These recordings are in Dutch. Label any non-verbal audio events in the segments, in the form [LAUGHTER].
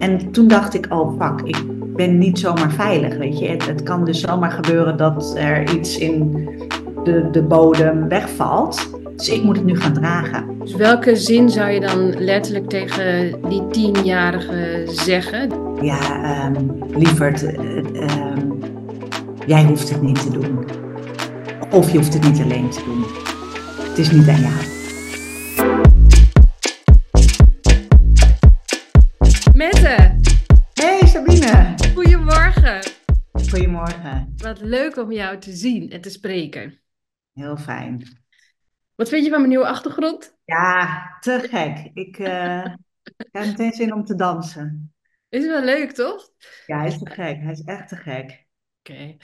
En toen dacht ik, oh fuck, ik ben niet zomaar veilig, weet je. Het, het kan dus zomaar gebeuren dat er iets in de, de bodem wegvalt. Dus ik moet het nu gaan dragen. Dus welke zin zou je dan letterlijk tegen die tienjarige zeggen? Ja, um, lieverd, um, jij hoeft het niet te doen. Of je hoeft het niet alleen te doen. Het is niet aan jou. Goedemorgen. Wat leuk om jou te zien en te spreken. Heel fijn. Wat vind je van mijn nieuwe achtergrond? Ja, te gek. Ik uh, heb meteen zin om te dansen. Is wel leuk, toch? Ja, hij is te gek. Hij is echt te gek. Oké.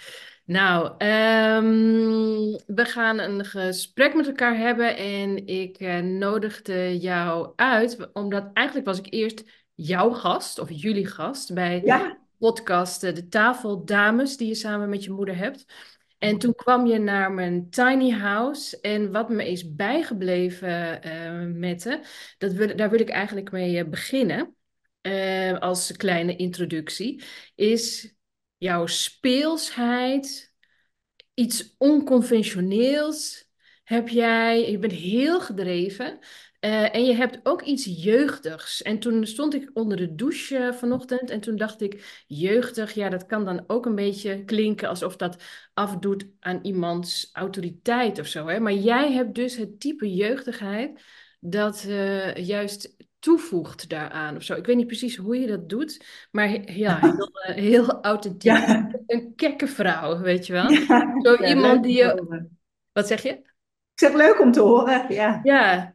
Nou, um, we gaan een gesprek met elkaar hebben en ik uh, nodigde jou uit, omdat eigenlijk was ik eerst jouw gast of jullie gast bij ja. Podcast De Tafel Dames, die je samen met je moeder hebt. En toen kwam je naar mijn tiny house. En wat me is bijgebleven, uh, Mette, dat wil, daar wil ik eigenlijk mee beginnen. Uh, als kleine introductie. Is jouw speelsheid, iets onconventioneels. Heb jij, je bent heel gedreven. Uh, en je hebt ook iets jeugdigs. En toen stond ik onder de douche vanochtend en toen dacht ik, jeugdig, ja, dat kan dan ook een beetje klinken alsof dat afdoet aan iemands autoriteit of zo. Hè? Maar jij hebt dus het type jeugdigheid dat uh, juist toevoegt daaraan of zo. Ik weet niet precies hoe je dat doet, maar ja, [LAUGHS] heel, uh, heel authentiek. Ja. Een kekke vrouw, weet je wel? [LAUGHS] Zo Ja, iemand die je... Wat zeg je? Ik zeg leuk om te horen. Ja. Ja.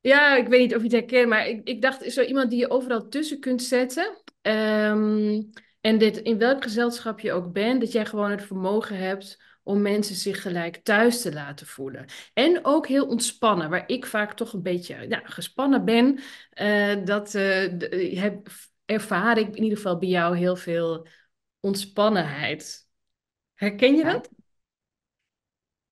Ja, ik weet niet of je het herkent, maar ik, ik dacht, zo iemand die je overal tussen kunt zetten. Ehm, en dit, in welk gezelschap je ook bent, dat jij gewoon het vermogen hebt om mensen zich gelijk thuis te laten voelen. En ook heel ontspannen, waar ik vaak toch een beetje ja, gespannen ben. eh, dat eh, de- heb, ervaar ik in ieder geval bij jou heel veel ontspannenheid. Herken je Ja. dat?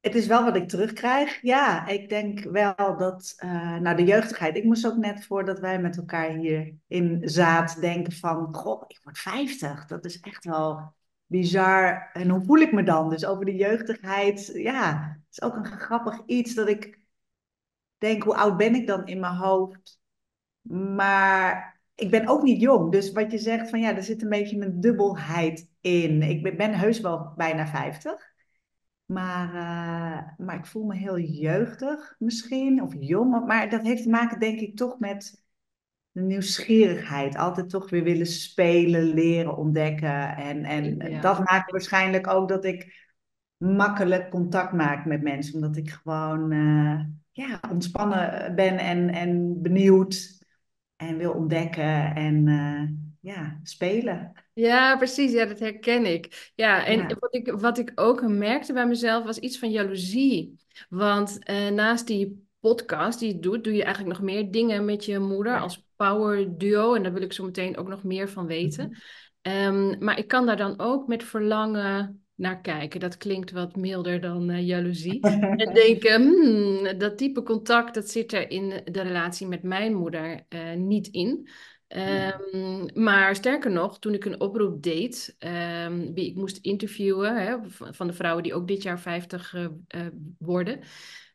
Het is wel wat ik terugkrijg. Ja, ik denk wel dat, eh nou de jeugdigheid. Ik moest ook net voordat wij met elkaar hier in zaad denken van, goh, ik word 50. Dat is echt wel bizar. En hoe voel ik me dan? Dus over de jeugdigheid, ja, het is ook een grappig iets dat ik denk, hoe oud ben ik dan in mijn hoofd? Maar ik ben ook niet jong. Dus wat je zegt van, ja, er zit een beetje een dubbelheid in. Ik ben, ben heus wel bijna 50. Maar, uh, maar ik voel me heel jeugdig misschien, of jong. Maar dat heeft te maken, denk ik, toch met de nieuwsgierigheid. Altijd toch weer willen spelen, leren, ontdekken. En, en Ja. dat maakt waarschijnlijk ook dat ik makkelijk contact maak met mensen. Omdat ik gewoon uh, ja, ontspannen ben en, en benieuwd en wil ontdekken en uh, ja, spelen. Ja, precies. Ja, dat herken ik. Ja, en Ja. wat ik, wat ik ook merkte bij mezelf was iets van jaloezie. Want eh, naast die podcast die je doet, doe je eigenlijk nog meer dingen met je moeder Ja. als power duo. En daar wil ik zo meteen ook nog meer van weten. Mhm. Ehm, maar ik kan daar dan ook met verlangen naar kijken. Dat klinkt wat milder dan eh, jaloezie. [LAUGHS] En denken, hmm, dat type contact, dat zit er in de relatie met mijn moeder eh, niet in. Ehm, maar sterker nog, toen ik een oproep deed, ehm, wie ik moest interviewen, hè, van de vrouwen die ook dit jaar 50 eh, eh, worden.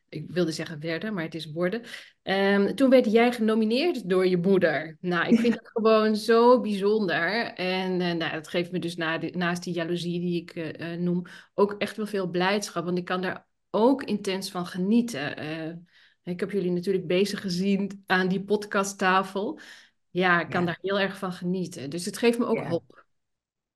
Ik wilde zeggen werden, maar het is worden. Ehm, toen werd jij genomineerd door je moeder. Nou, ik vind [LAUGHS] dat gewoon zo bijzonder. En eh, nou, dat geeft me dus na de- naast die jaloezie die ik noem, ook echt wel veel blijdschap. Want ik kan daar ook intens van genieten. Ik heb jullie natuurlijk bezig gezien aan die podcasttafel. Ja, ik kan Ja. daar heel erg van genieten. Dus het geeft me ook Ja. hoop.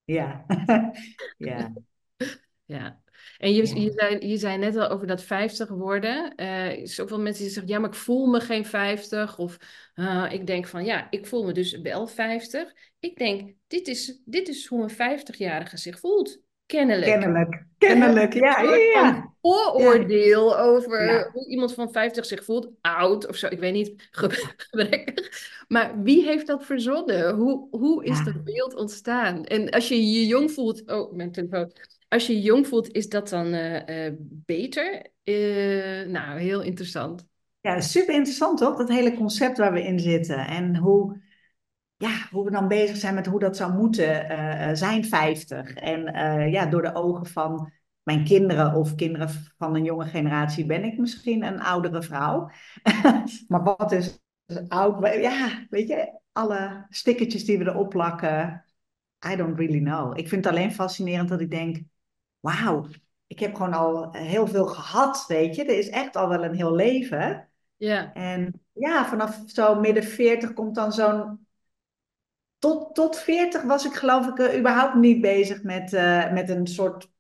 Ja, [LAUGHS] ja, [LAUGHS] Ja. En je, ja. je, zei, je zei net al over dat 50 worden. Eh zoveel mensen die zeggen, ja, maar ik voel me geen 50. Of eh, ik denk van, ja, ik voel me dus wel 50. Ik denk, dit is, dit is hoe een 50-jarige zich voelt. Kennelijk. Kennelijk, [LAUGHS] kennelijk, ja, ja, ja. vooroordeel over Ja. hoe iemand van 50 zich voelt. Oud of zo, ik weet niet, [LAUGHS] ge- gebrekkig. Maar wie heeft dat verzonnen? Hoe, hoe is dat beeld ontstaan? En als je je jong voelt... Oh, mijn telefoon. Als je je jong voelt, is dat dan eh, eh, beter? Eh, nou, heel interessant. Ja, super interessant toch? Dat hele concept waar we in zitten. En hoe, ja, hoe we dan bezig zijn met hoe dat zou moeten uh, zijn 50. En uh, ja, door de ogen van mijn kinderen of kinderen van een jonge generatie ben ik misschien een oudere vrouw. [LAUGHS] maar wat is oud? Ja, weet je, alle stickertjes die we erop plakken, I don't really know. Ik vind het alleen fascinerend dat ik denk, wauw, ik heb gewoon al heel veel gehad, weet je. Er is echt al wel een heel leven. Ja. En ja, vanaf zo midden 40 komt dan zo'n tot, tot 40 was ik geloof ik uh, überhaupt niet bezig met, uh, met een soort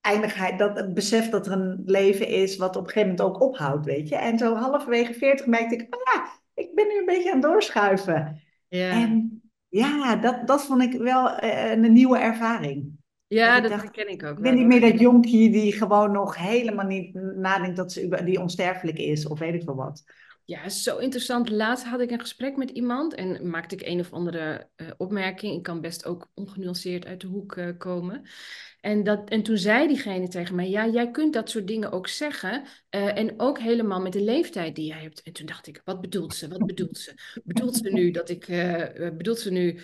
eindigheid. Dat, het besef dat er een leven is wat op een gegeven moment ook ophoudt, weet je. En zo halverwege 40 merkte ik, ah, ik ben nu een beetje aan het doorschuiven. Ja. En ja, dat, dat vond ik wel uh, een nieuwe ervaring. Ja, dat, dat ken ik ook. Ik ben niet meer dat jonkie die gewoon nog helemaal niet nadenkt dat ze die onsterfelijk is of weet ik veel wat. Ja, zo interessant. Laatst had ik een gesprek met iemand en maakte ik een of andere uh, opmerking. Ik kan best ook ongenuanceerd uit de hoek uh, komen. En, dat, en toen zei diegene tegen mij: Ja, jij kunt dat soort dingen ook zeggen. Uh, en ook helemaal met de leeftijd die jij hebt. En toen dacht ik: Wat bedoelt ze? Wat bedoelt ze? Bedoelt ze nu dat ik. bedoelt ze nu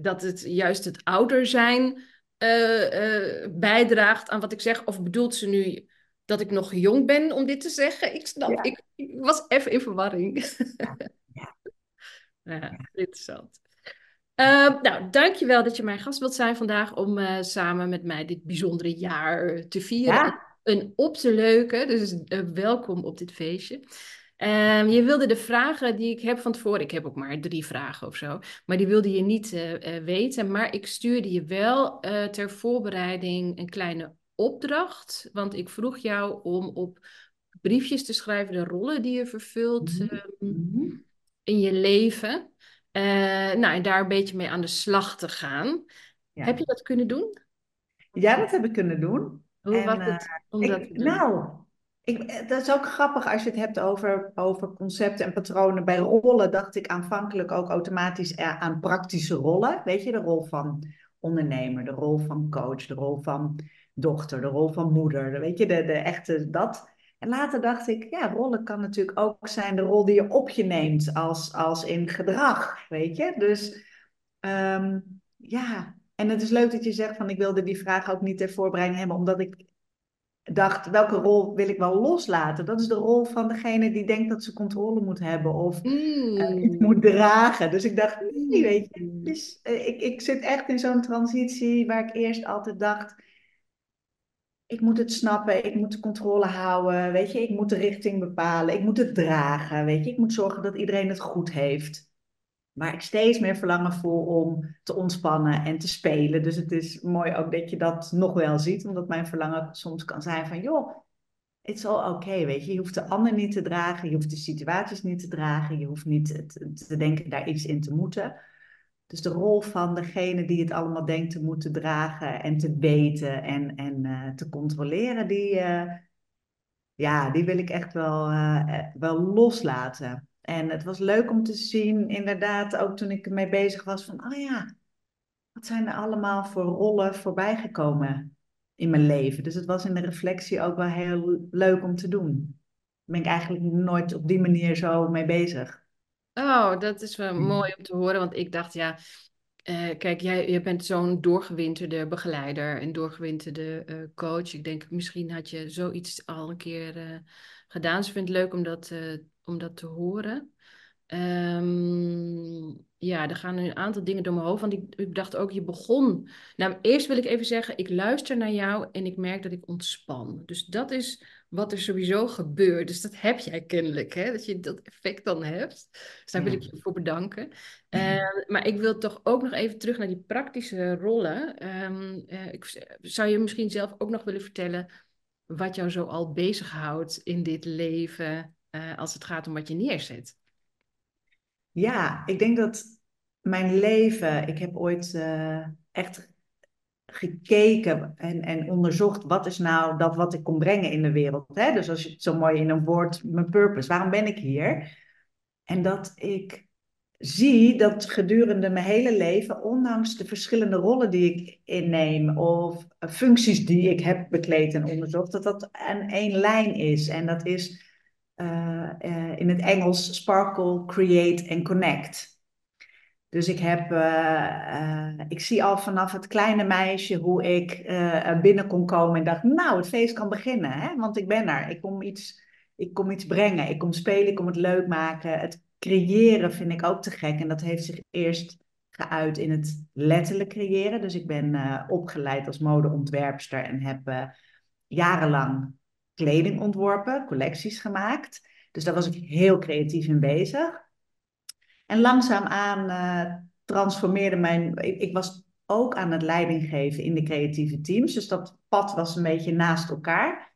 dat het juist het ouder zijn bijdraagt aan wat ik zeg? Of bedoelt ze nu dat ik nog jong ben om dit te zeggen. Ik snap, ja. ik, ik, was even in verwarring. Ja, [LAUGHS] ja. interessant. Uh, nou, dankjewel dat je mijn gast wilt zijn vandaag om uh, samen met mij dit bijzondere jaar te vieren. Ja. En op te leuken, dus uh, welkom op dit feestje. Um, je wilde de vragen die ik heb van tevoren, ik heb ook maar drie vragen of zo, maar die wilde je niet weten. Maar ik stuurde je wel ter voorbereiding een kleine opdracht. Want ik vroeg jou om op briefjes te schrijven de rollen die je vervult um, in je leven. Uh, nou, en daar een beetje mee aan de slag te gaan. Ja. Heb je dat kunnen doen? Ja, dat heb ik kunnen doen. Hoe en, was het om ik, dat te doen? Nou, ik, dat is ook grappig als je het hebt over, over concepten en patronen. Bij rollen dacht ik aanvankelijk ook automatisch aan praktische rollen. Weet je, de rol van ondernemer, de rol van coach, de rol van dochter, de rol van moeder, weet je, de, de echte dat. En later dacht ik, ja, rollen kan natuurlijk ook zijn de rol die je op je neemt als, als in gedrag, weet je. Dus um, ja, en het is leuk dat je zegt van ik wilde die vraag ook niet ter voorbereiding hebben, omdat ik dacht, welke rol wil ik wel loslaten? Dat is de rol van degene die denkt dat ze controle moet hebben of mm. uh, iets moet dragen. Dus ik dacht, nee, weet je, dus, uh, ik, ik zit echt in zo'n transitie waar ik eerst altijd dacht ik moet het snappen, ik moet de controle houden, weet je, ik moet de richting bepalen, ik moet het dragen, weet je, ik moet zorgen dat iedereen het goed heeft. Waar ik steeds meer verlangen voel om te ontspannen en te spelen. Dus het is mooi ook dat je dat nog wel ziet, omdat mijn verlangen soms kan zijn van, joh, it's all okay, weet je. Je hoeft de ander niet te dragen, je hoeft de situaties niet te dragen, je hoeft niet te denken daar iets in te moeten. Dus de rol van degene die het allemaal denkt te moeten dragen en te weten en, en uh, te controleren, die, uh, ja, die wil ik echt wel, uh, wel loslaten. En het was leuk om te zien, inderdaad, ook toen ik ermee bezig was, van, oh ja, wat zijn er allemaal voor rollen voorbijgekomen in mijn leven. Dus het was in de reflectie ook wel heel leuk om te doen. Daar ben ik eigenlijk nooit op die manier zo mee bezig. Oh, dat is wel mooi om te horen, want ik dacht, ja, uh, kijk, jij, je bent zo'n doorgewinterde begeleider en doorgewinterde uh, coach. Ik denk, misschien had je zoiets al een keer uh, gedaan. Dus ik vind het leuk om dat, om dat te horen. Um, ja, er gaan nu een aantal dingen door mijn hoofd. Want ik, ik, dacht ook, je begon. Nou, eerst wil ik even zeggen, ik luister naar jou en ik merk dat ik ontspan. Dus dat is wat er sowieso gebeurt. Dus dat heb jij kennelijk, hè? dat je dat effect dan hebt. Dus daar wil ik je voor bedanken. Uh, maar ik wil toch ook nog even terug naar die praktische rollen. Um, uh, ik, zou je misschien zelf ook nog willen vertellen wat jou zo al bezighoudt in dit leven uh, als het gaat om wat je neerzet? Ja, ik denk dat mijn leven, ik heb ooit echt gekeken en, en onderzocht wat is nou dat wat ik kon brengen in de wereld. Hè? Dus als je het zo mooi in een woord, mijn purpose, waarom ben ik hier? En dat ik zie dat gedurende mijn hele leven, ondanks de verschillende rollen die ik inneem of functies die ik heb bekleed en onderzocht, dat dat een één lijn is. En dat is uh, uh, in het Engels sparkle, create en connect. Dus ik heb, eh, eh, ik zie al vanaf het kleine meisje hoe ik eh, binnen kon komen en dacht, nou, het feest kan beginnen, hè? want ik ben er. Ik kom iets, ik kom iets brengen, ik kom spelen, ik kom het leuk maken. Het creëren vind ik ook te gek en dat heeft zich eerst geuit in het letterlijk creëren. Dus ik ben opgeleid als modeontwerpster en heb jarenlang kleding ontworpen, collecties gemaakt. Dus daar was ik heel creatief in bezig. En langzaamaan uh, transformeerde mijn. Ik, was ook aan het leiding geven in de creatieve teams. Dus dat pad was een beetje naast elkaar.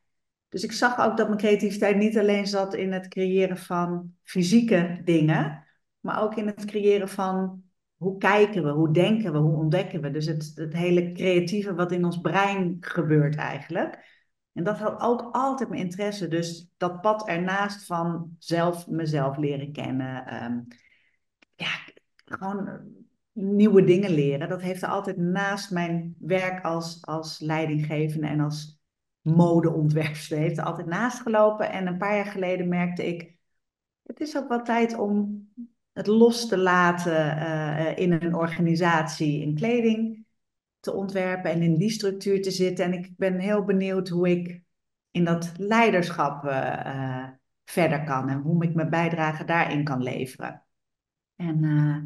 Dus ik zag ook dat mijn creativiteit niet alleen zat in het creëren van fysieke dingen, maar ook in het creëren van hoe kijken we, hoe denken we, hoe ontdekken we. Dus het, het hele creatieve wat in ons brein gebeurt eigenlijk. En dat had ook altijd mijn interesse. Dus dat pad ernaast van zelf mezelf leren kennen. Ehm, ja, gewoon nieuwe dingen leren. Dat heeft er altijd naast mijn werk als, als leidinggevende en als modeontwerpster heeft er altijd naast gelopen. En een paar jaar geleden merkte ik, het is ook wel tijd om het los te laten uh, in een organisatie in kleding te ontwerpen en in die structuur te zitten. En ik ben heel benieuwd hoe ik in dat leiderschap uh, verder kan en hoe ik mijn bijdrage daarin kan leveren. En, uh,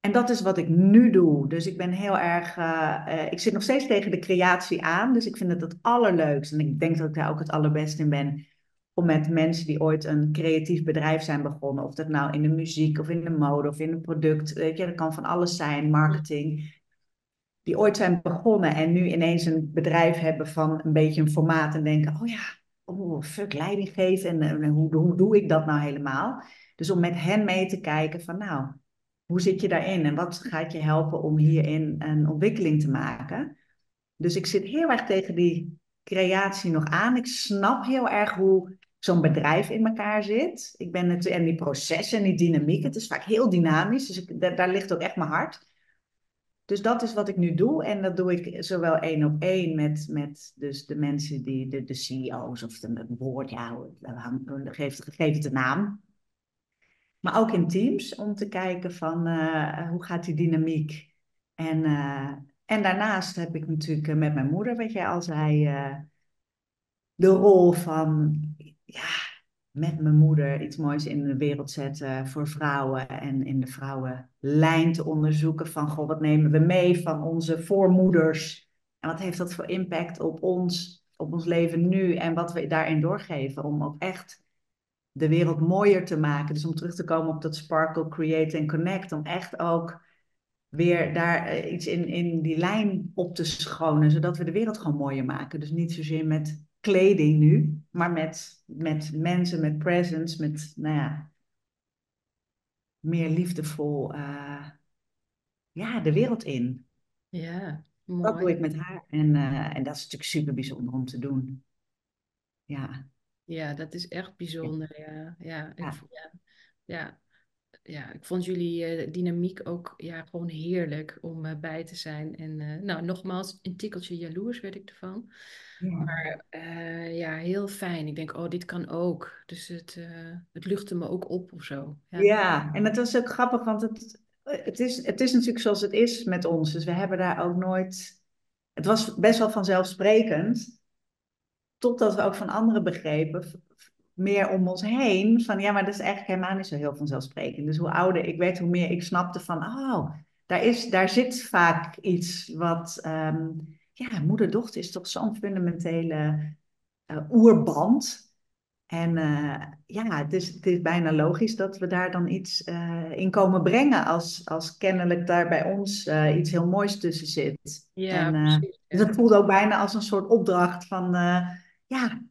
en dat is wat ik nu doe. Dus ik ben heel erg. Uh, ik zit nog steeds tegen de creatie aan. Dus ik vind het het allerleukst. En ik denk dat ik daar ook het allerbest in ben. Om met mensen die ooit een creatief bedrijf zijn begonnen. Of dat nou in de muziek of in de mode of in een product. Weet je, dat kan van alles zijn. Marketing. Die ooit zijn begonnen en nu ineens een bedrijf hebben van een beetje een formaat. En denken: oh ja, oh, fuck, leiding geven. En, en hoe, hoe doe ik dat nou helemaal? Dus om met hen mee te kijken van nou, hoe zit je daarin en wat gaat je helpen om hierin een ontwikkeling te maken? Dus ik zit heel erg tegen die creatie nog aan. Ik snap heel erg hoe zo'n bedrijf in elkaar zit. Ik ben het, en die processen en die dynamiek, het is vaak heel dynamisch. Dus ik, daar, ligt ook echt mijn hart. Dus dat is wat ik nu doe. En dat doe ik zowel één op één met, met dus de mensen die, de, de CEO's of de, woord, ja, geef het een naam. Maar ook in teams om te kijken van uh, hoe gaat die dynamiek. En, uh, en daarnaast heb ik natuurlijk met mijn moeder, wat jij al zei, de rol van ja, met mijn moeder iets moois in de wereld zetten voor vrouwen en in de vrouwenlijn te onderzoeken van goh, wat nemen we mee van onze voormoeders en wat heeft dat voor impact op ons, op ons leven nu en wat we daarin doorgeven om ook echt de wereld mooier te maken. Dus om terug te komen op dat sparkle, create en connect. Om echt ook weer daar eh, iets in, in die lijn op te schonen. Zodat we de wereld gewoon mooier maken. Dus niet zozeer met kleding nu, maar met, met mensen, met presence, met, nou ja, meer liefdevol, uh, ja, de wereld in. Ja, mooi. Dat doe ik met haar. En, uh, en dat is natuurlijk super bijzonder om te doen. Ja. Ja, dat is echt bijzonder. Ja, ja, ik, ja. ja, ja. ik vond jullie uh, dynamiek ook ja, gewoon heerlijk om uh, bij te zijn. En uh, nou, nogmaals, een tikkeltje jaloers werd ik ervan. Ja. Maar ja, heel fijn. Ik denk, oh, dit kan ook. Dus het, het luchtte me ook op of zo. Ja, ja en het was ook grappig, want het, het, is, het is natuurlijk zoals het is met ons. Dus we hebben daar ook nooit... Het was best wel vanzelfsprekend totdat we ook van anderen begrepen, meer om ons heen, van ja, maar dat is eigenlijk helemaal niet zo heel vanzelfsprekend. Dus hoe ouder ik werd, hoe meer ik snapte van, oh, daar, is, daar zit vaak iets wat, um, ja, moeder-dochter is toch zo'n fundamentele uh, oerband. En uh, ja, het is, het is bijna logisch dat we daar dan iets uh, in komen brengen als, als kennelijk daar bij ons uh, iets heel moois tussen zit. Ja, en, precies. Dus dat voelde ook bijna als een soort opdracht van ja,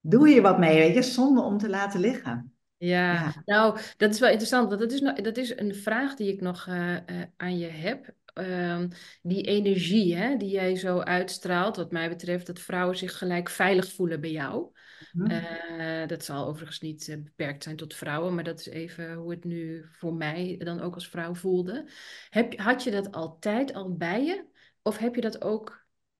doe je wat mee, weet je, zonder om te laten liggen. Ja, nou, dat is wel interessant, want dat is, dat is een vraag die ik nog uh, uh, aan je heb. Um, die energie hè, die jij zo uitstraalt, wat mij betreft, dat vrouwen zich gelijk veilig voelen bij jou. Mm -hmm. uh, dat zal overigens niet beperkt zijn tot vrouwen, maar dat is even hoe het nu voor mij dan ook als vrouw voelde. Heb, had je dat altijd al bij je? Of heb je dat ook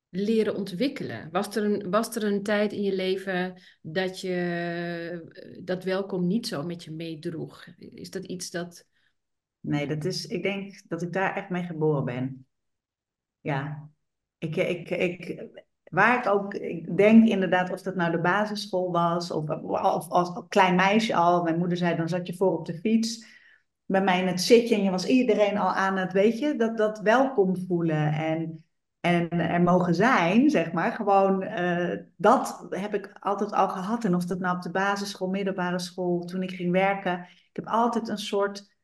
leren ontwikkelen? Was er, een, was er een tijd in je leven dat je dat welkom niet zo met je meedroeg? Is dat iets dat Nee, dat is, ik denk dat ik daar echt mee geboren ben. Ja, ik, ik, ik, waar ik ook, ik denk inderdaad, of dat nou de basisschool was, of, of als klein meisje al. Mijn moeder zei, dan zat je voor op de fiets bij mij in het zitje en je was iedereen al aan het, weet je, dat, dat welkom voelen en, en er mogen zijn, zeg maar. Gewoon, eh, dat heb ik altijd al gehad. En of dat nou op de basisschool, middelbare school, toen ik ging werken. Ik heb altijd een soort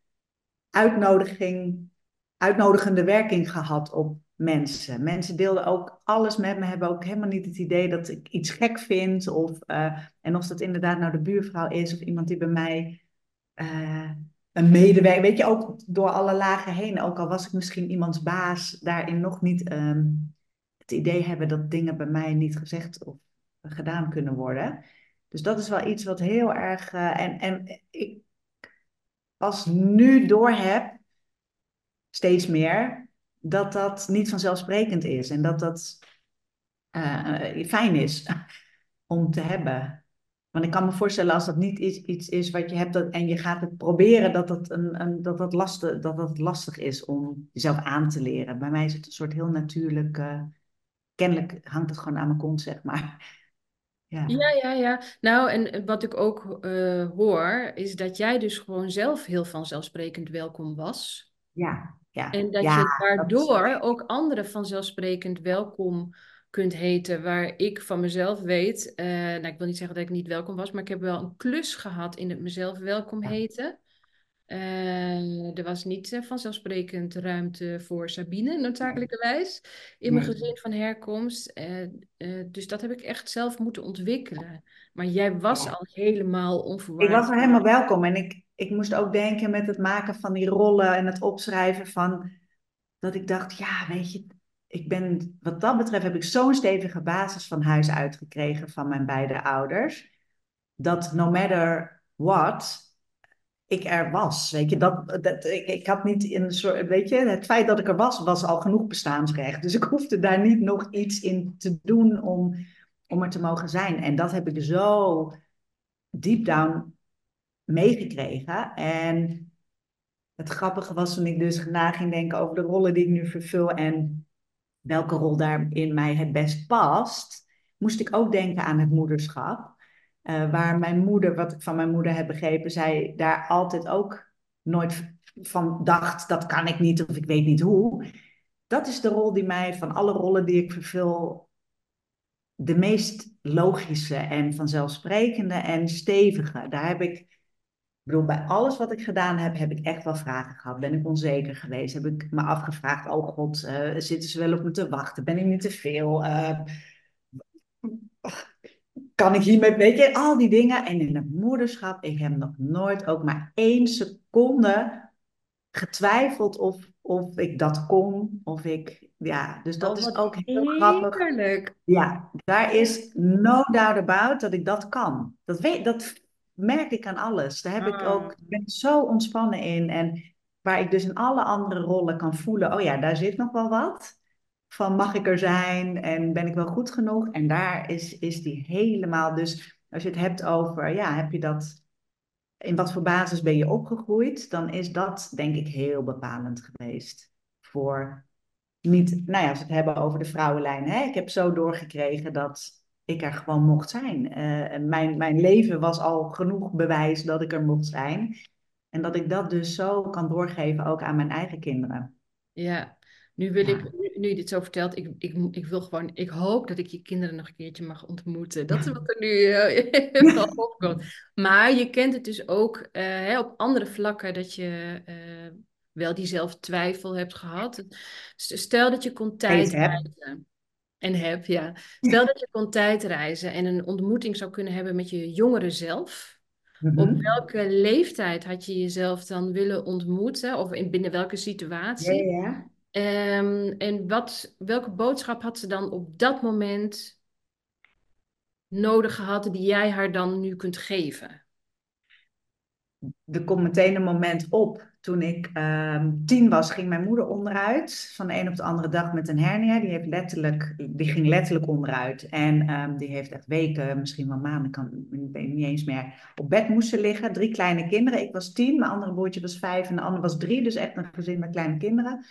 uitnodiging, uitnodigende werking gehad op mensen. Mensen deelden ook alles met me, hebben ook helemaal niet het idee dat ik iets gek vind. Of, uh, en of dat inderdaad nou de buurvrouw is of iemand die bij mij uh, een medewerker, weet je, ook door alle lagen heen. Ook al was ik misschien iemands baas, daarin nog niet um, het idee hebben dat dingen bij mij niet gezegd of gedaan kunnen worden. Dus dat is wel iets wat heel erg. Uh, en, en ik pas nu door heb, steeds meer, dat dat niet vanzelfsprekend is en dat dat uh, fijn is om te hebben. Want ik kan me voorstellen als dat niet iets, iets is wat je hebt dat, en je gaat het proberen, dat dat, een, een, dat, dat, lastig, dat dat lastig is om jezelf aan te leren. Bij mij is het een soort heel natuurlijk, uh, kennelijk hangt het gewoon aan mijn kont, zeg maar. [LAUGHS] Ja. ja, ja, ja. Nou, en wat ik ook uh, hoor, is dat jij dus gewoon zelf heel vanzelfsprekend welkom was. Ja, ja. En dat ja, je daardoor dat ook anderen vanzelfsprekend welkom kunt heten, waar ik van mezelf weet, uh, nou ik wil niet zeggen dat ik niet welkom was, maar ik heb wel een klus gehad in het mezelf welkom heten. Uh, er was niet uh, vanzelfsprekend ruimte voor Sabine, noodzakelijkerwijs, in mijn gezin van herkomst. dus dat heb ik echt zelf moeten ontwikkelen. Maar jij was al helemaal onverwacht. Ik was al helemaal welkom en ik, ik moest ook denken met het maken van die rollen en het opschrijven van, dat ik dacht, ja, weet je, ik ben, wat dat betreft heb ik zo'n stevige basis van huis uitgekregen van mijn beide ouders. Dat no matter what, ik er was. Weet je, dat, dat, ik, ik had niet in een soort, weet je, het feit dat ik er was, was al genoeg bestaansrecht. Dus ik hoefde daar niet nog iets in te doen om, om er te mogen zijn. En dat heb ik zo deep down meegekregen. En het grappige was toen ik dus na ging denken over de rollen die ik nu vervul en welke rol daar in mij het best past, moest ik ook denken aan het moederschap. Uh, waar mijn moeder, wat ik van mijn moeder heb begrepen, zij daar altijd ook nooit van dacht, dat kan ik niet of ik weet niet hoe. Dat is de rol die mij van alle rollen die ik vervul, de meest logische en vanzelfsprekende en stevige. Daar heb ik ik bedoel, bij alles wat ik gedaan heb, heb ik echt wel vragen gehad. Ben ik onzeker geweest? Heb ik me afgevraagd, oh god, uh, zitten ze wel op me te wachten? Ben ik niet te veel? Uh, kan ik hiermee, weet je, al die dingen. En in het moederschap, ik heb nog nooit ook maar één seconde getwijfeld of, of ik dat kon. Of ik, ja, dus dat oh, is ook heel grappig. Ja, daar is no doubt about dat ik dat kan. Dat, weet, dat merk ik aan alles. Daar heb ik ook, ik ben zo ontspannen in. En waar ik dus in alle andere rollen kan voelen, oh ja, daar zit nog wel wat. Van mag ik er zijn en ben ik wel goed genoeg? En daar is, is die helemaal, dus als je het hebt over, ja, heb je dat, in wat voor basis ben je opgegroeid? Dan is dat denk ik heel bepalend geweest voor niet, nou ja, als we het hebben over de vrouwenlijn. Hè? Ik heb zo doorgekregen dat ik er gewoon mocht zijn. Uh, mijn, mijn leven was al genoeg bewijs dat ik er mocht zijn. En dat ik dat dus zo kan doorgeven ook aan mijn eigen kinderen. Ja, nu wil ik, nu, je dit zo vertelt, ik, ik, ik wil gewoon, ik hoop dat ik je kinderen nog een keertje mag ontmoeten. Dat is [LAUGHS] wat er nu [LAUGHS] uh, opkomt. Maar je kent het dus ook uh, hè, op andere vlakken dat je uh, wel die zelftwijfel hebt gehad. Stel dat je kon tijdreizen. En heb, ja. Stel dat je kon tijdreizen en een ontmoeting zou kunnen hebben met je jongere zelf. Op mhm. welke leeftijd had je jezelf dan willen ontmoeten? Of in, binnen welke situatie? Ja, ja. Um, en wat, welke boodschap had ze dan op dat moment nodig gehad die jij haar dan nu kunt geven? Er komt meteen een moment op toen ik ehm, tien was, ging mijn moeder onderuit. Van de een op de andere dag met een hernia. Die, heeft letterlijk, die ging letterlijk onderuit. En ehm, die heeft echt weken, misschien wel maanden, kan, niet eens meer, op bed moesten liggen. Drie kleine kinderen. Ik was tien, mijn andere broertje was vijf en de ander was drie. Dus echt een gezin met kleine kinderen.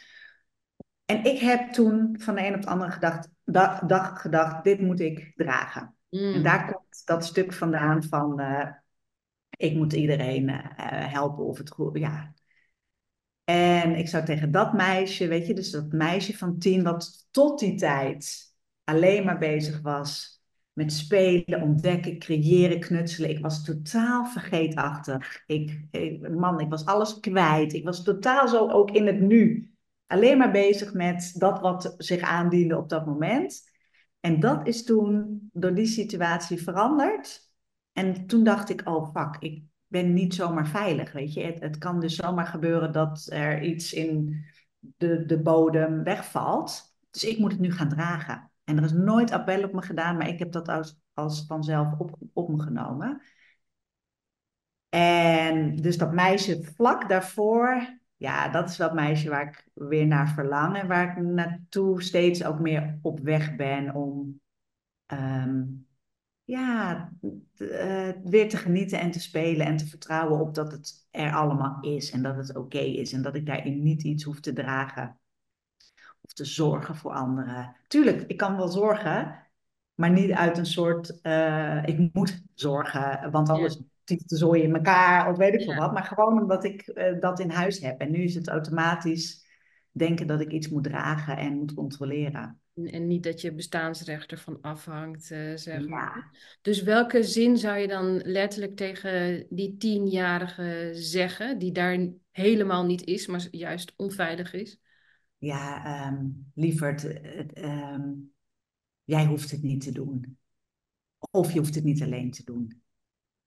En ik heb toen van de een op de andere gedacht, dag, dag gedacht, dit moet ik dragen. Mm. En daar komt dat stuk vandaan van, uh, ik moet iedereen uh, helpen of het goed, ja. En ik zou tegen dat meisje, weet je, dus dat meisje van tien, wat tot die tijd alleen maar bezig was met spelen, ontdekken, creëren, knutselen. Ik was totaal vergeetachtig. Ik, ik, man, ik was alles kwijt. Ik was totaal zo ook in het nu alleen maar bezig met dat wat zich aandiende op dat moment. En dat is toen door die situatie veranderd. En toen dacht ik, oh fuck, ik ben niet zomaar veilig, weet je. Het, het kan dus zomaar gebeuren dat er iets in de, de bodem wegvalt. Dus ik moet het nu gaan dragen. En er is nooit appel op me gedaan, maar ik heb dat als, als vanzelf op, op me genomen. En dus dat meisje vlak daarvoor, ja, dat is dat meisje waar ik weer naar verlang en waar ik naartoe steeds ook meer op weg ben om um, ja, uh, weer te genieten en te spelen en te vertrouwen op dat het er allemaal is en dat het oké okay is en dat ik daarin niet iets hoef te dragen of te zorgen voor anderen. Tuurlijk, ik kan wel zorgen, maar niet uit een soort uh, ik moet zorgen, want anders ja tief de zooi in elkaar of weet ik veel wat. Maar gewoon omdat ik uh, dat in huis heb. En nu is het automatisch denken dat ik iets moet dragen en moet controleren. En niet dat je bestaansrecht ervan afhangt, uh, zeg maar. Dus welke zin zou je dan letterlijk tegen die tienjarige zeggen, die daar helemaal niet is, maar juist onveilig is? Ja, um, lieverd, um, jij hoeft het niet te doen. Of je hoeft het niet alleen te doen.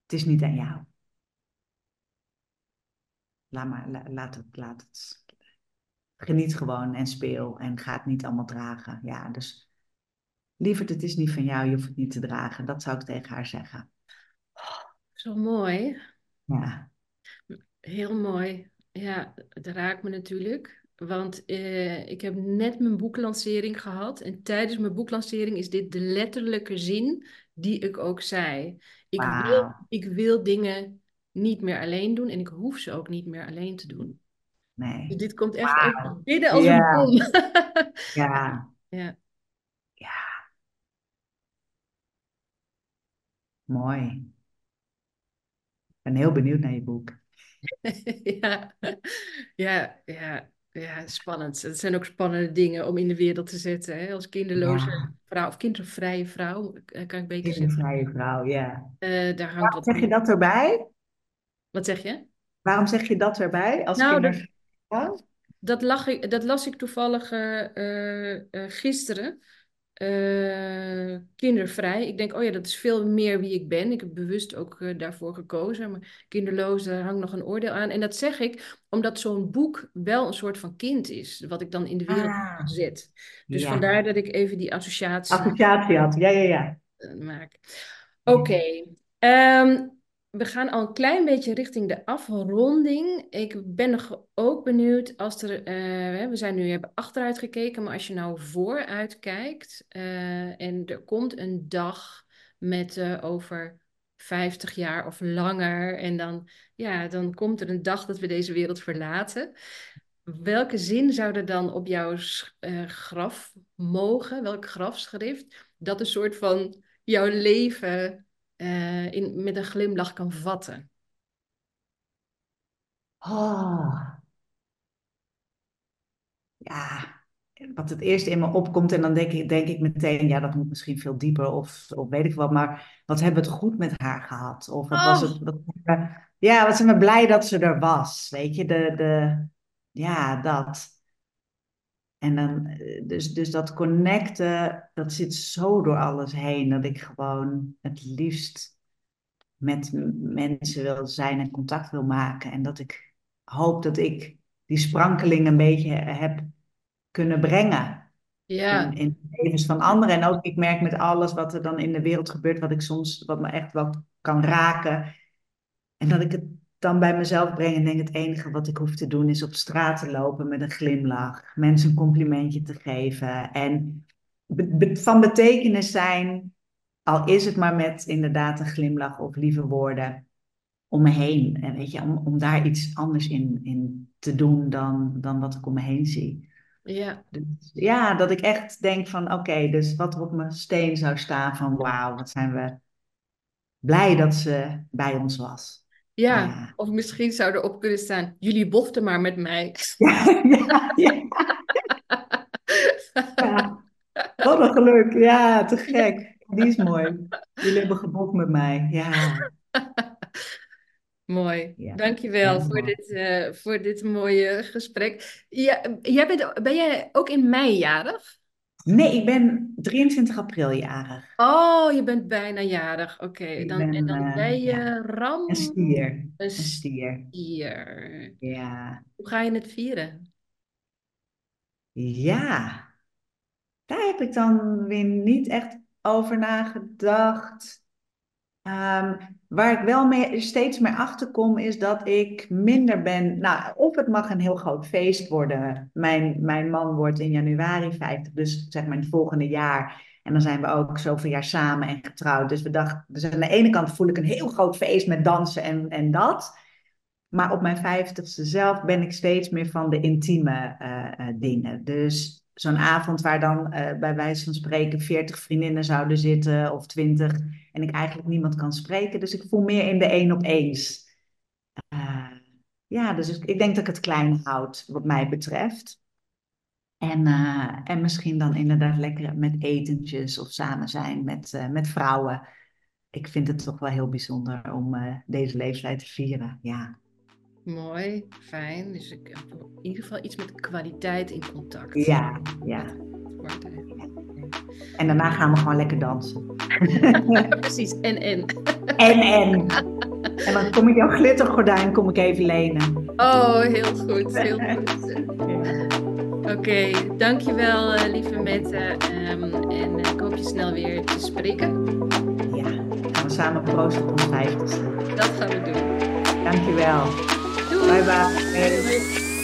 Het is niet aan jou. Laat, maar, la, laat, het, laat het. Geniet gewoon en speel en ga het niet allemaal dragen. Ja, dus lieverd, het is niet van jou, je hoeft het niet te dragen. Dat zou ik tegen haar zeggen. zo mooi. Ja. Heel mooi. Ja, dat raakt me natuurlijk. Want uh, ik heb net mijn boeklancering gehad. En tijdens mijn boeklancering is dit de letterlijke zin die ik ook zei. Ik, wow. wil, ik wil dingen niet meer alleen doen en ik hoef ze ook niet meer alleen te doen. Nee. Dus dit komt echt wow. even binnen als een bom. [LAUGHS] ja. ja. Ja. Mooi. Ik ben heel benieuwd naar je boek. [LAUGHS] ja. ja, ja, ja, spannend. Het zijn ook spannende dingen om in de wereld te zetten. Hè? Als kinderloze ja. vrouw of kindervrije vrouw, eh, kan ik beter zeggen. Kindervrije vrouw, ja. Uh, daar hangt Waarom wat zeg je dat erbij? Wat zeg je? Waarom zeg je dat erbij als nou, kindervrije dat, dat, lag ik, dat las ik toevallig uh, uh, gisteren. Uh, kindervrij. Ik denk, oh ja, dat is veel meer wie ik ben. Ik heb bewust ook uh, daarvoor gekozen. Maar kinderloos, daar hangt nog een oordeel aan. En dat zeg ik omdat zo'n boek wel een soort van kind is. Wat ik dan in de wereld ah, zet. Dus ja. vandaar dat ik even die associatie... Associatie had, ja, ja, ja. Uh, maak. Oké. Okay. Um, we gaan al een klein beetje richting de afronding. Ik ben nog ook benieuwd als er. Uh, we zijn nu hebben achteruit gekeken, maar als je nou vooruit kijkt uh, en er komt een dag met uh, over 50 jaar of langer, en dan, ja, dan komt er een dag dat we deze wereld verlaten. Welke zin zou er dan op jouw graf mogen? Welk grafschrift? Dat een soort van jouw leven uh, in, met een glimlach kan vatten? Oh. Ja, wat het eerst in me opkomt en dan denk ik, denk ik meteen, ja, dat moet misschien veel dieper of, of weet ik wat, maar wat hebben we het goed met haar gehad? Of wat oh. was het, wat, ja, wat zijn we blij dat ze er was, weet je, de, de, ja, dat. En dan, dus, dus dat connecten, dat zit zo door alles heen, dat ik gewoon het liefst met mensen wil zijn en contact wil maken. En dat ik hoop dat ik die sprankeling een beetje heb kunnen brengen. Ja. In, in de levens van anderen. En ook, ik merk met alles wat er dan in de wereld gebeurt, wat ik soms, wat me echt wat kan raken. En dat ik het dan bij mezelf breng en denk het enige wat ik hoef te doen is op straat te lopen met een glimlach, mensen een complimentje te geven en van betekenis zijn, al is het maar met inderdaad een glimlach of lieve woorden om me heen. En weet je, om, om daar iets anders in, in te doen dan, dan wat ik om me heen zie. Ja. Dus, ja, dat ik echt denk van oké, dus wat er op mijn steen zou staan van wauw, wat zijn we blij dat ze bij ons was. Ja, of misschien zou er op kunnen staan, jullie boften maar met mij. [LAUGHS] Ja, ja, ja. Wat een geluk. Ja, te gek. Die is mooi. Jullie hebben geboft met mij. Ja. [LAUGHS] Mooi. Dankjewel voor dit, uh, voor dit mooie gesprek. Ja, jij bent, ben jij ook in mei jarig? Nee, ik ben 23 april jarig. Oh, je bent bijna jarig. Oké, dan, en dan uh, ben je ja. ram... Een stier. Een, een stier. stier. Ja. Hoe ga je het vieren? Ja, daar heb ik dan weer niet echt over nagedacht. Um, waar ik wel mee, steeds meer achter kom, is dat ik minder ben. Nou, of het mag een heel groot feest worden. Mijn, mijn man wordt in januari 50, dus zeg maar het volgende jaar. En dan zijn we ook zoveel jaar samen en getrouwd. Dus we dachten, dus aan de ene kant voel ik een heel groot feest met dansen en, en dat. Maar op mijn vijftigste zelf ben ik steeds meer van de intieme uh, uh, dingen. Dus zo'n avond waar dan uh, bij wijze van spreken 40 vriendinnen zouden zitten of 20 en ik eigenlijk niemand kan spreken. Dus ik voel meer in de één op eens. Ja, dus ik, denk dat ik het klein houd wat mij betreft. En, uh, en misschien dan inderdaad lekker met etentjes of samen zijn met, met vrouwen. Ik vind het toch wel heel bijzonder om deze leeftijd te vieren. Ja. Mooi, fijn. Dus ik heb in ieder geval iets met kwaliteit in contact. Ja, ja. En daarna gaan we gewoon lekker dansen. [LAUGHS] precies, en en. En en. En dan kom ik jouw glittergordijn kom ik even lenen. Oh, heel goed, heel goed. [LAUGHS] Oké, okay, dankjewel uh, lieve Mette. Um, en uh, ik hoop je snel weer te spreken. Ja, gaan we samen proosten op ons vijftigste. Dat gaan we doen. Dankjewel. 拜拜。拜